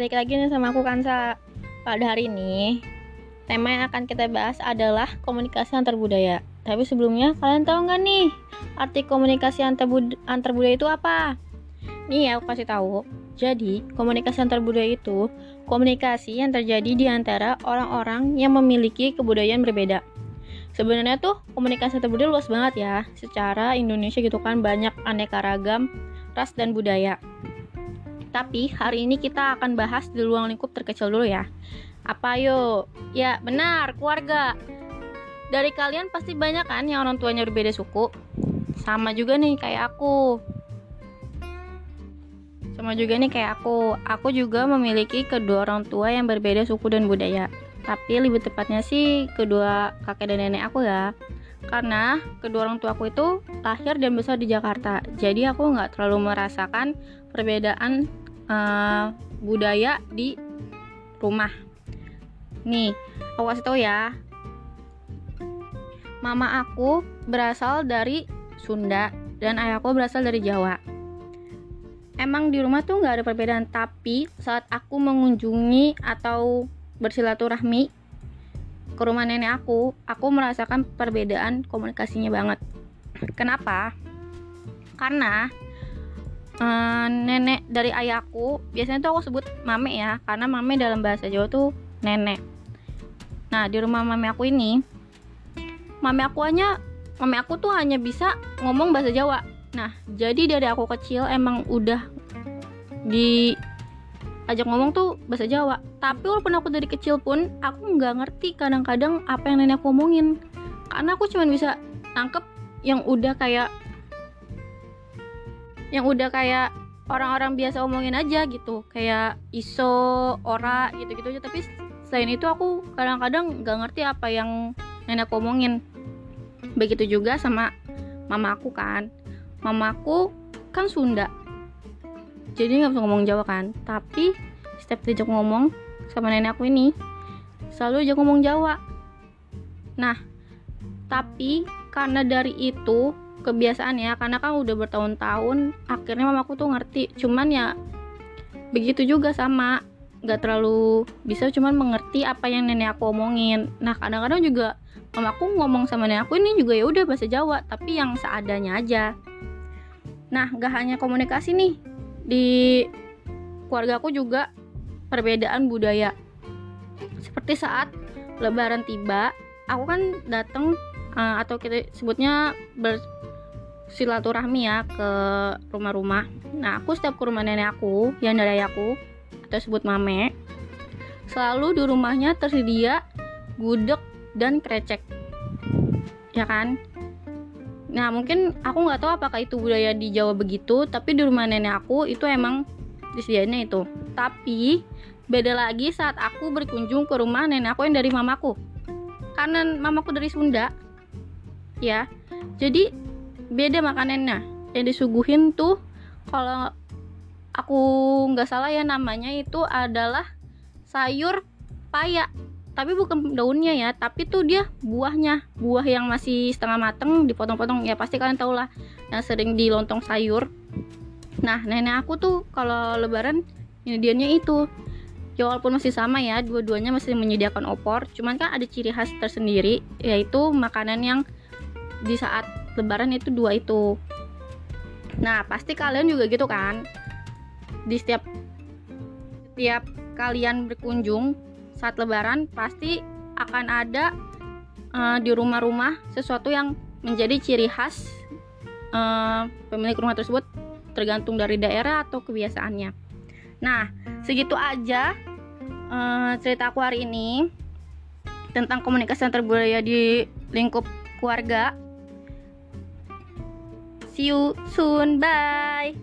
balik lagi nih sama aku Kansa. Pada hari ini Tema yang akan kita bahas adalah komunikasi antar budaya. Tapi sebelumnya kalian tahu nggak nih Arti komunikasi antar, bud antar budaya itu apa? Nih ya aku kasih tahu. Jadi komunikasi antar budaya itu Komunikasi yang terjadi di antara orang-orang yang memiliki kebudayaan berbeda. Sebenarnya tuh komunikasi antar budaya luas banget ya Secara Indonesia gitu kan banyak aneka ragam ras dan budaya tapi hari ini kita akan bahas di ruang lingkup terkecil dulu ya. Apa yuk? Ya benar, keluarga. Dari kalian pasti banyak kan yang orang tuanya berbeda suku. Sama juga nih kayak aku. Sama juga nih kayak aku. Aku juga memiliki kedua orang tua yang berbeda suku dan budaya. Tapi lebih tepatnya sih kedua kakek dan nenek aku ya. Karena kedua orang tua aku itu lahir dan besar di Jakarta. Jadi aku nggak terlalu merasakan perbedaan uh, budaya di rumah. Nih, aku kasih tahu ya. Mama aku berasal dari Sunda dan ayahku berasal dari Jawa. Emang di rumah tuh nggak ada perbedaan, tapi saat aku mengunjungi atau bersilaturahmi ke rumah nenek aku, aku merasakan perbedaan komunikasinya banget. Kenapa? Karena uh, nenek dari ayahku biasanya tuh aku sebut mame ya karena mame dalam bahasa Jawa tuh nenek. Nah di rumah mame aku ini mame aku hanya mame aku tuh hanya bisa ngomong bahasa Jawa. Nah jadi dari aku kecil emang udah di ajak ngomong tuh bahasa Jawa. Tapi walaupun aku dari kecil pun aku nggak ngerti kadang-kadang apa yang nenek aku ngomongin karena aku cuma bisa nangkep yang udah kayak yang udah kayak orang-orang biasa omongin aja gitu. Kayak iso ora gitu-gitu aja. Tapi selain itu aku kadang-kadang nggak ngerti apa yang nenek omongin. Begitu juga sama mama aku kan. Mamaku kan Sunda. Jadi nggak bisa ngomong Jawa kan. Tapi setiap diajak ngomong sama nenek aku ini selalu aja ngomong Jawa. Nah tapi karena dari itu kebiasaan ya karena kan udah bertahun-tahun akhirnya mamaku tuh ngerti. Cuman ya begitu juga sama nggak terlalu bisa cuman mengerti apa yang nenek aku omongin. Nah kadang-kadang juga mamaku ngomong sama nenek aku ini juga ya udah bahasa Jawa tapi yang seadanya aja. Nah nggak hanya komunikasi nih di keluarga aku juga perbedaan budaya. Seperti saat lebaran tiba aku kan datang uh, atau kita sebutnya silaturahmi ya ke rumah-rumah. Nah, aku setiap ke rumah nenek aku yang dari ayahku atau sebut mame, selalu di rumahnya tersedia gudeg dan krecek. Ya kan? Nah, mungkin aku nggak tahu apakah itu budaya di Jawa begitu, tapi di rumah nenek aku itu emang disediainnya itu. Tapi beda lagi saat aku berkunjung ke rumah nenek aku yang dari mamaku. Karena mamaku dari Sunda, ya. Jadi beda makanannya. Yang disuguhin tuh kalau aku nggak salah ya namanya itu adalah sayur paya. Tapi bukan daunnya ya tapi tuh dia buahnya. Buah yang masih setengah mateng dipotong-potong. Ya pasti kalian tau lah yang sering di lontong sayur. Nah nenek aku tuh kalau lebaran nyediannya itu. Ya walaupun masih sama ya dua-duanya masih menyediakan opor. Cuman kan ada ciri khas tersendiri yaitu makanan yang di saat lebaran itu dua itu. Nah pasti kalian juga gitu kan? Di setiap setiap kalian berkunjung saat lebaran pasti akan ada uh, di rumah-rumah sesuatu yang menjadi ciri khas uh, pemilik rumah tersebut tergantung dari daerah atau kebiasaannya. Nah segitu aja uh, cerita aku hari ini tentang komunikasi antar budaya di lingkup keluarga See you soon. Bye.